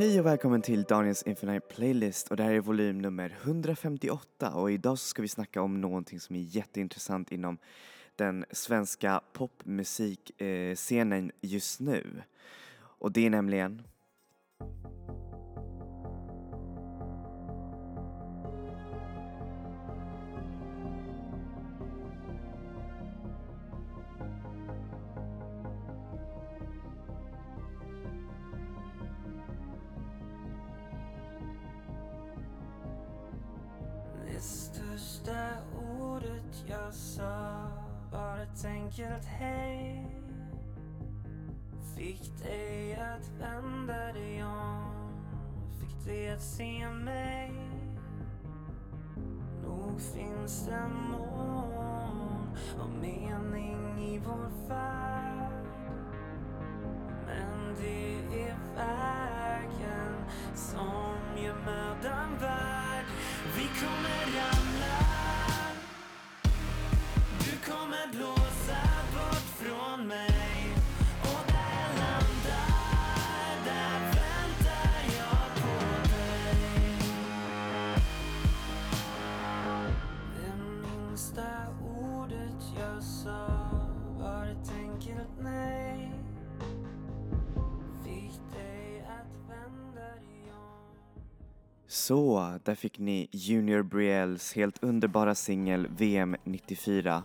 Hej och välkommen till Daniels Infinite Playlist och det här är volym nummer 158 och idag så ska vi snacka om någonting som är jätteintressant inom den svenska popmusikscenen just nu. Och det är nämligen hej Fick dig att vända dig om. Fick dig att se mig. Nog finns det mål och mening i vår färd Men det är vägen som gör mödan värd. Vi kommer ramla. Du kommer blåsa Så, där fick ni Junior Brielles helt underbara singel VM 94.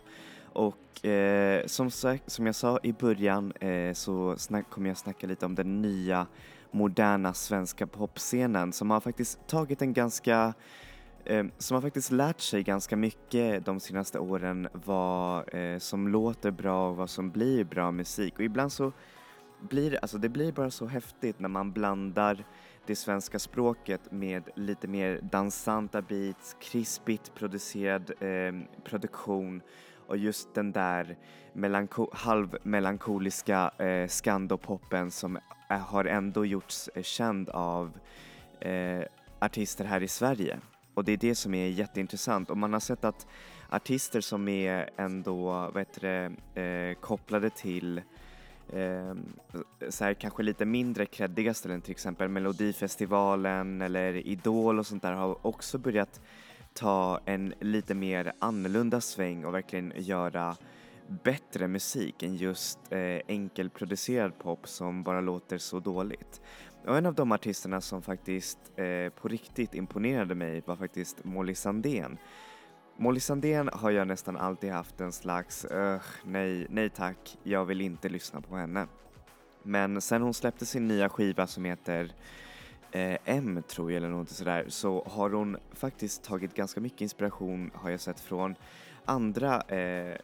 Och eh, som, sagt, som jag sa i början eh, så snack, kommer jag snacka lite om den nya moderna svenska popscenen som har faktiskt tagit en ganska eh, som har faktiskt lärt sig ganska mycket de senaste åren vad eh, som låter bra och vad som blir bra musik och ibland så blir det, alltså det blir bara så häftigt när man blandar det svenska språket med lite mer dansanta beats, krispigt producerad eh, produktion och just den där melanko- halvmelankoliska eh, skandopoppen som har ändå gjorts eh, känd av eh, artister här i Sverige. Och det är det som är jätteintressant och man har sett att artister som är ändå, vad heter det, eh, kopplade till eh, så här, kanske lite mindre kreddiga ställen, till exempel Melodifestivalen eller Idol och sånt där har också börjat ta en lite mer annorlunda sväng och verkligen göra bättre musik än just eh, enkelproducerad pop som bara låter så dåligt. Och en av de artisterna som faktiskt eh, på riktigt imponerade mig var faktiskt Molly Sandén. Molly Sandén har jag nästan alltid haft en slags, öh, nej, nej tack, jag vill inte lyssna på henne. Men sen hon släppte sin nya skiva som heter eh, M tror jag eller något sådär så har hon faktiskt tagit ganska mycket inspiration har jag sett från andra, eh,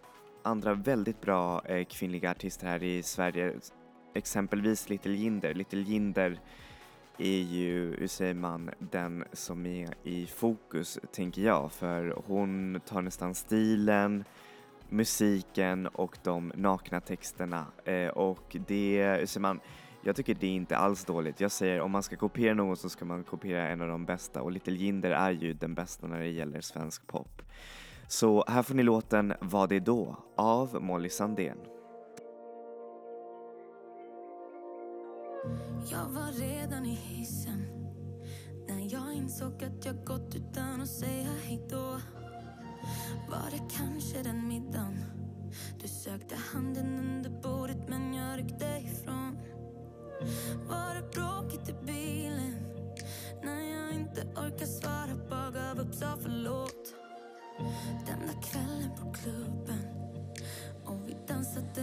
andra väldigt bra eh, kvinnliga artister här i Sverige. Exempelvis Little Jinder. Little Jinder är ju, hur säger man, den som är i fokus tänker jag för hon tar nästan stilen, musiken och de nakna texterna eh, och det, hur säger man, jag tycker det är inte alls dåligt. Jag säger om man ska kopiera någon så ska man kopiera en av de bästa och Little Jinder är ju den bästa när det gäller svensk pop. Så här får ni låten Vad det då av Molly Sandén. Jag var redan i hissen när jag insåg att jag gått utan att säga hejdå. Var det kanske den middagen? Du sökte handen under bordet men jag ryckte ifrån. Var det bråkigt i bilen? När jag inte orkar svara, bara gav upp, sa förlåt. Den där kvällen på klubben och vi dansade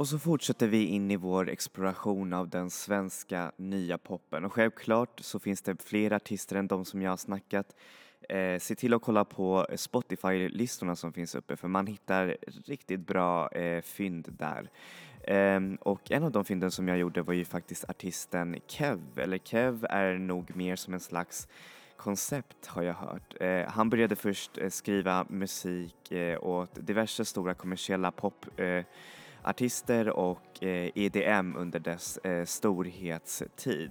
Och så fortsätter vi in i vår exploration av den svenska nya poppen och självklart så finns det fler artister än de som jag har snackat. Eh, se till att kolla på Spotify-listorna som finns uppe för man hittar riktigt bra eh, fynd där. Eh, och en av de fynden som jag gjorde var ju faktiskt artisten Kev, eller Kev är nog mer som en slags koncept har jag hört. Eh, han började först eh, skriva musik eh, åt diverse stora kommersiella pop eh, artister och eh, EDM under dess eh, storhetstid.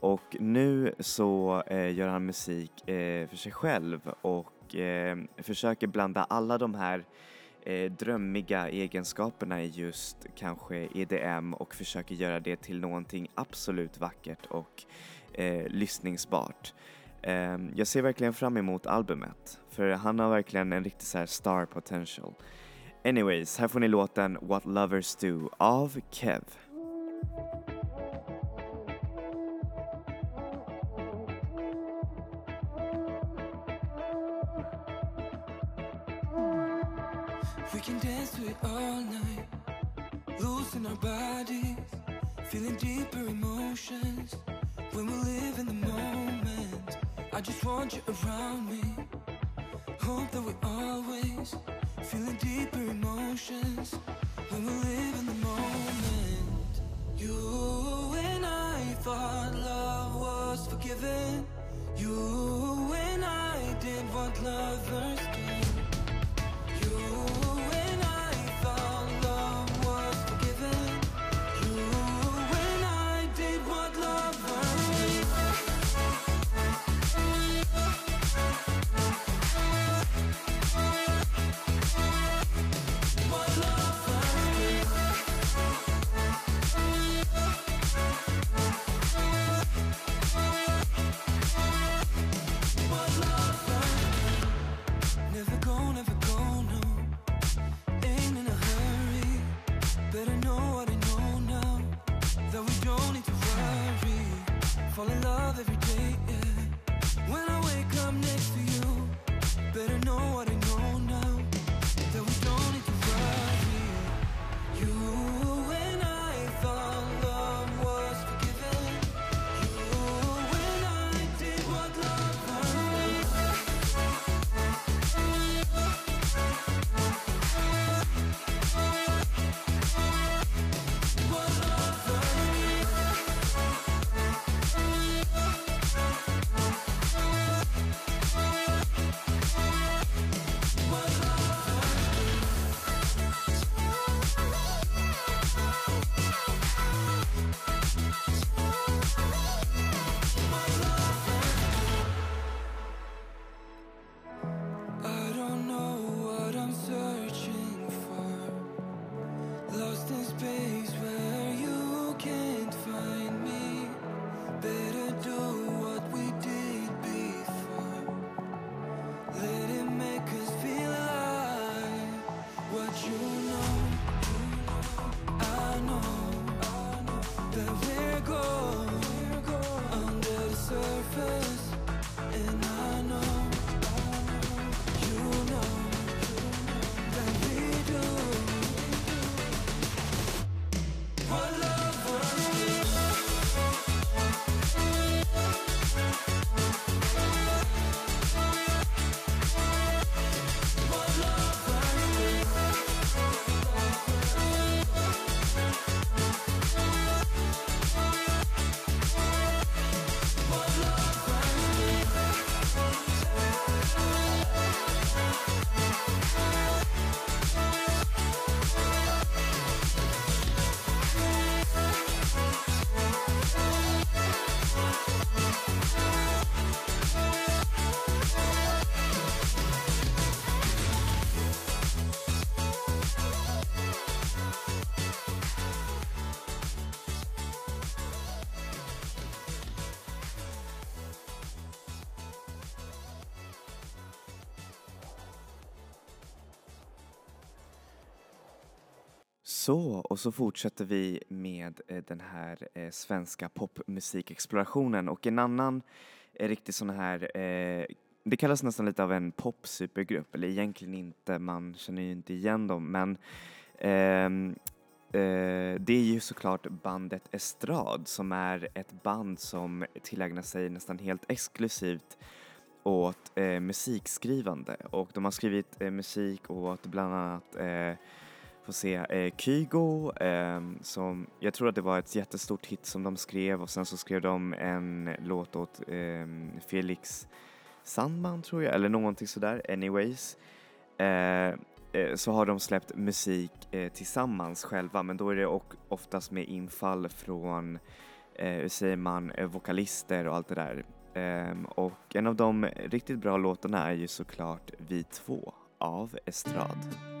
Och nu så eh, gör han musik eh, för sig själv och eh, försöker blanda alla de här eh, drömmiga egenskaperna i just kanske EDM och försöker göra det till någonting absolut vackert och lyssningsbart. Ehm, jag ser verkligen fram emot albumet för han har verkligen en riktig så här star potential. Anyways, här får ni låten What Lovers Do av Kev. We can dance to it all night, losing our bodies, feeling deeper emotions when we live in the moment. I just want you around me. Hope that we always feeling deeper emotions when we live in the moment. You and I thought love was forgiven. You Så, och så fortsätter vi med eh, den här eh, svenska popmusikexplorationen. Och en annan eh, riktig riktigt sån här, det kallas nästan lite av en popsupergrupp, eller egentligen inte, man känner ju inte igen dem, men ehm, det är ju såklart bandet Estrad som är ett band som tillägnar sig nästan helt exklusivt åt musikskrivande. Och de har skrivit musik åt bland annat Få se, eh, Kygo eh, som jag tror att det var ett jättestort hit som de skrev och sen så skrev de en låt åt eh, Felix Sandman tror jag eller någonting sådär anyways eh, eh, så har de släppt musik eh, tillsammans själva men då är det och oftast med infall från eh, hur säger man, eh, vokalister och allt det där. Ehm, och en av de riktigt bra låtarna är ju såklart Vi två av Estrad.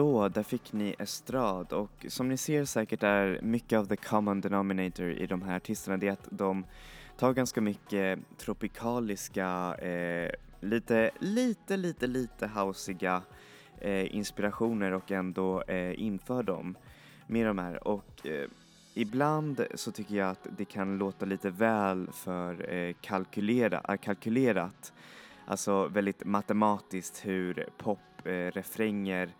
Så, där fick ni Estrad. Och som ni ser säkert är mycket av the common denominator i de här artisterna det är att de tar ganska mycket tropikaliska, eh, lite, lite, lite, lite hausiga eh, inspirationer och ändå eh, inför dem med de här. Och eh, ibland så tycker jag att det kan låta lite väl för eh, kalkylera, eh, kalkylerat. Alltså väldigt matematiskt hur poprefränger eh,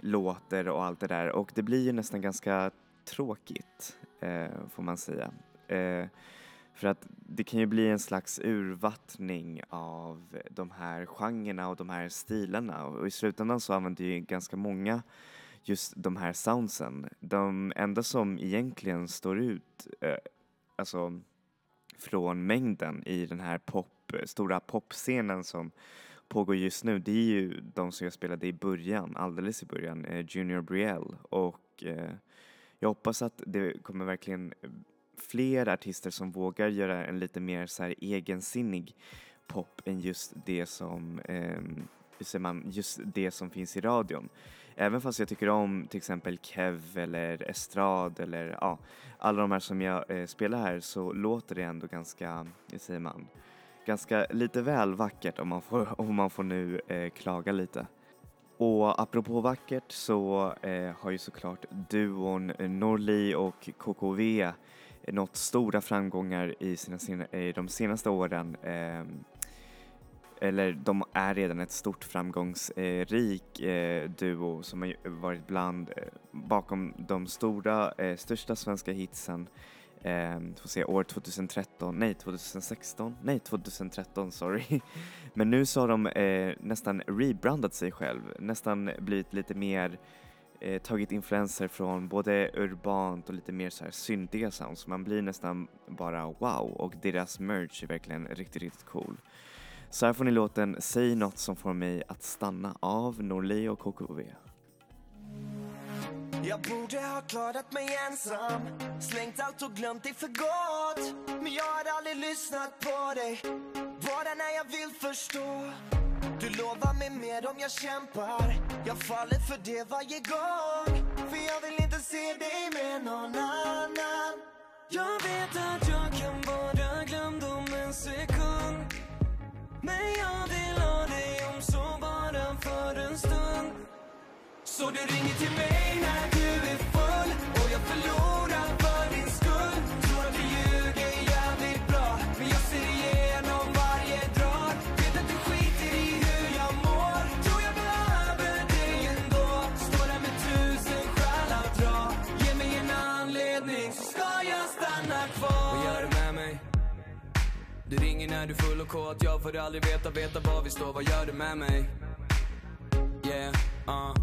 låter och allt det där och det blir ju nästan ganska tråkigt eh, får man säga. Eh, för att det kan ju bli en slags urvattning av de här genrerna och de här stilarna och i slutändan så använder ju ganska många just de här soundsen. De enda som egentligen står ut, eh, alltså från mängden i den här pop, stora popscenen som pågår just nu, det är ju de som jag spelade i början, alldeles i början, eh, Junior Brielle och eh, jag hoppas att det kommer verkligen eh, fler artister som vågar göra en lite mer så här egensinnig pop än just det som eh, säger man, just det som finns i radion. Även fast jag tycker om till exempel Kev eller Estrad eller ja, alla de här som jag eh, spelar här så låter det ändå ganska, hur säger man, ganska lite väl vackert om man får, om man får nu eh, klaga lite. Och apropå vackert så eh, har ju såklart duon Norli och KKV nått stora framgångar i, sina, i de senaste åren. Eh, eller de är redan ett stort framgångsrik eh, duo som har varit bland eh, bakom de stora, eh, största svenska hitsen eh, får se, år 2013, nej 2016, nej 2013 sorry. Men nu så har de eh, nästan rebrandat sig själv, nästan blivit lite mer eh, tagit influenser från både urbant och lite mer så här syntiga sounds. Man blir nästan bara wow och deras merch är verkligen riktigt, riktigt cool. Så här får ni låten Säg något som får mig att stanna av Norli och KKV. Jag borde ha klarat mig ensam Slängt allt och glömt dig för gott. Men jag har aldrig lyssnat på dig Bara när jag vill förstå. Du lovar mig mer om jag kämpar Jag faller för det varje gång. För jag vill inte se dig med någon annan. Jag vet att jag kan vara glömd om en sekund. Men jag vill ha dig om så bara för en stund. Så du ringer till mig när du är full. Och jag förlorar för din skull. Tror att du ljuger jävligt bra. Men jag ser igenom varje drag. Vet att du skiter i hur jag mår. Tror jag behöver dig ändå. Står där med tusen skäl att dra. Ge mig en anledning så ska jag stanna kvar. Vad gör du med mig? Du ringer när du är full och kåt. Jag får aldrig veta, veta var vi står. Vad gör du med mig? Yeah, uh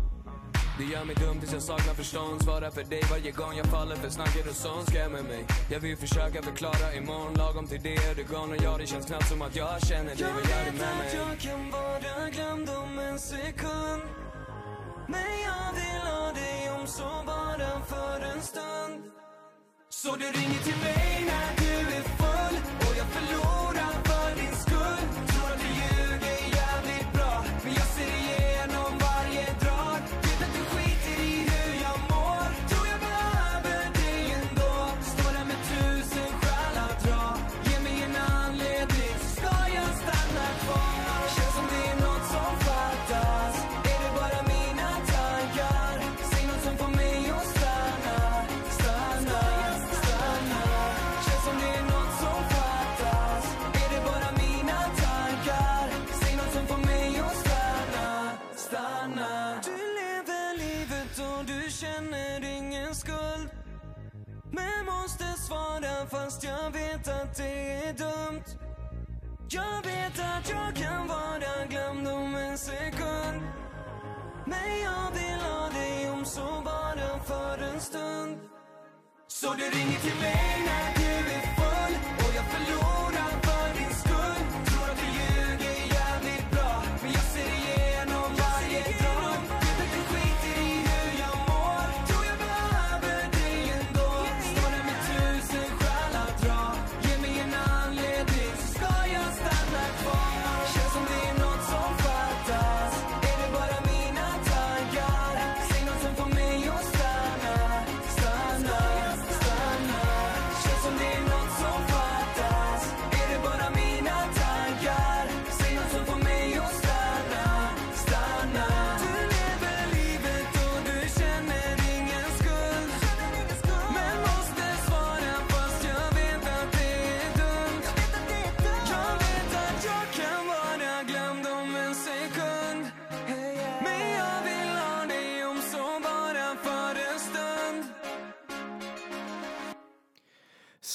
det gör mig dum tills jag saknar förstånd. Svarar för dig varje gång jag faller för snacket och sånt skrämmer mig. Jag vill försöka förklara imorgon lagom till det är du gone och ja det känns knappt som att jag känner dig. Vad gör du med mig? Jag vet att jag kan vara glömd om en sekund. Men jag vill ha dig om så bara för en stund. Så du ringer till mig när du är full och jag förlorar Jag vet att jag kan vara glömd om en sekund. Men jag vill ha dig om så bara för en stund. Så du ringer till mig när du är full och jag förlorar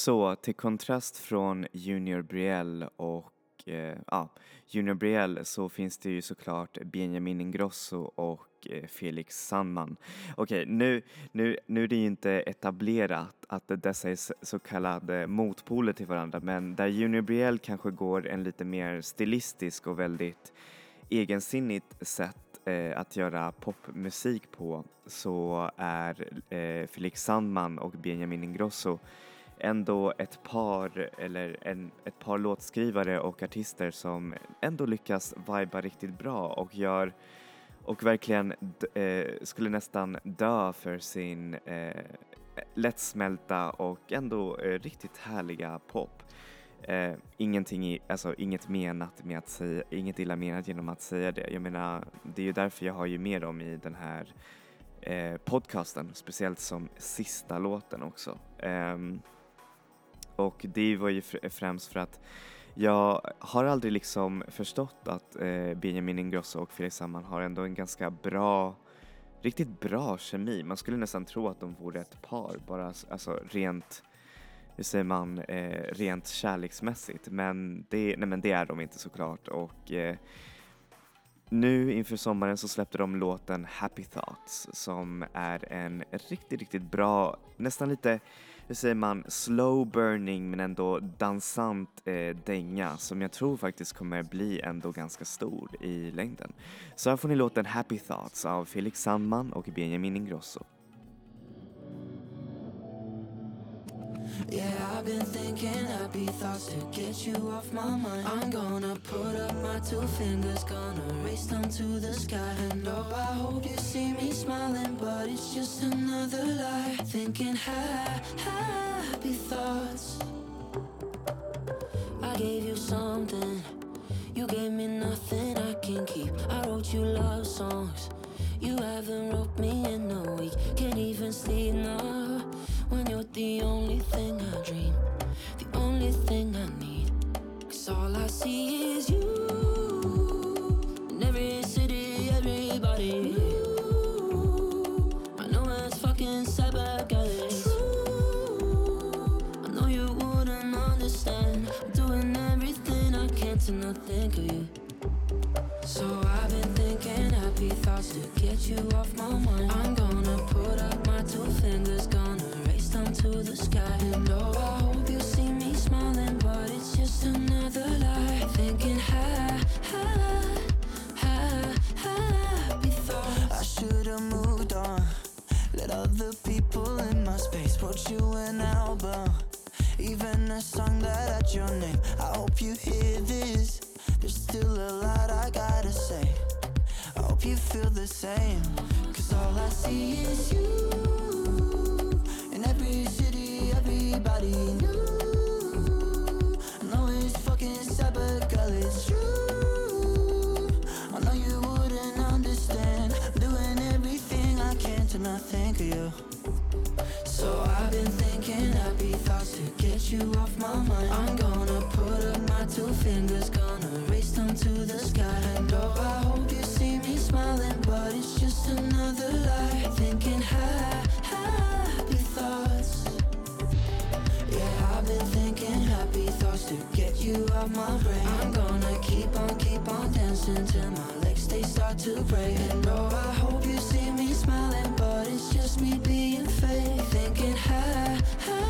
Så till kontrast från Junior Brielle och eh, ja, Junior Brielle så finns det ju såklart Benjamin Ingrosso och eh, Felix Sandman. Okej, nu, nu, nu är det ju inte etablerat att dessa är så kallade motpoler till varandra men där Junior Brielle kanske går en lite mer stilistisk och väldigt egensinnigt sätt eh, att göra popmusik på så är eh, Felix Sandman och Benjamin Ingrosso ändå ett par, eller en, ett par låtskrivare och artister som ändå lyckas viba riktigt bra och gör och verkligen eh, skulle nästan dö för sin eh, lättsmälta och ändå eh, riktigt härliga pop. Eh, ingenting i, alltså inget menat med att säga, inget illa menat genom att säga det. Jag menar, det är ju därför jag har ju med dem i den här eh, podcasten, speciellt som sista låten också. Um, och det var ju främst för att jag har aldrig liksom förstått att eh, Benjamin Ingrosso och Felix Sandman har ändå en ganska bra, riktigt bra kemi. Man skulle nästan tro att de vore ett par, bara alltså rent, hur säger man, eh, rent kärleksmässigt. Men det, nej men det är de inte såklart och eh, nu inför sommaren så släppte de låten Happy Thoughts som är en riktigt, riktigt bra, nästan lite, hur säger man, slow burning men ändå dansant eh, dänga som jag tror faktiskt kommer bli ändå ganska stor i längden. Så här får ni låten Happy Thoughts av Felix Sandman och Benjamin Ingrosso. Yeah, I've been thinking happy thoughts to get you off my mind. I'm gonna put up my two fingers, gonna race them to the sky. And oh, I hope you see me smiling, but it's just another lie. Thinking ha happy thoughts. I gave you something, you gave me nothing I can keep. I wrote you love songs. You haven't wrote me in a week, can't even sleep now when you're the only Other people in my space wrote you an album. Even a song that had your name. I hope you hear this. There's still a lot I gotta say. I hope you feel the same. Cause all I see is you in every city, everybody knew. Think of you. So I've been thinking happy thoughts to get you off my mind. I'm gonna put up my two fingers, gonna race them to the sky. And oh, I hope you see me smiling, but it's just another lie. Thinking, ha, happy thoughts. Yeah, I've been thinking happy thoughts to get you off my brain. I'm gonna keep on, keep on dancing till my legs they start to break. And oh, I hope you see me smiling, but it's just me being fake. Thinking, ha, ha,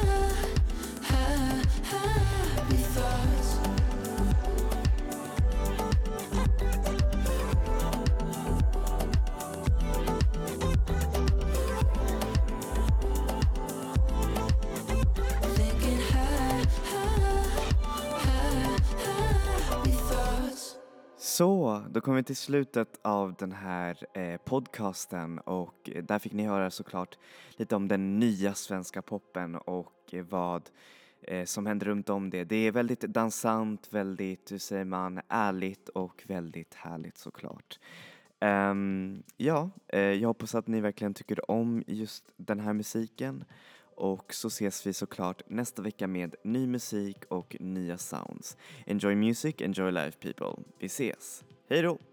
ha, happy thoughts. Thinking, Så, då kommer vi till slutet av den här eh, podcasten och eh, där fick ni höra såklart lite om den nya svenska poppen och eh, vad eh, som händer runt om det. Det är väldigt dansant, väldigt, hur säger man, ärligt och väldigt härligt såklart. Um, ja, eh, jag hoppas att ni verkligen tycker om just den här musiken och så ses vi såklart nästa vecka med ny musik och nya sounds. Enjoy music, enjoy life people. Vi ses. Hej då!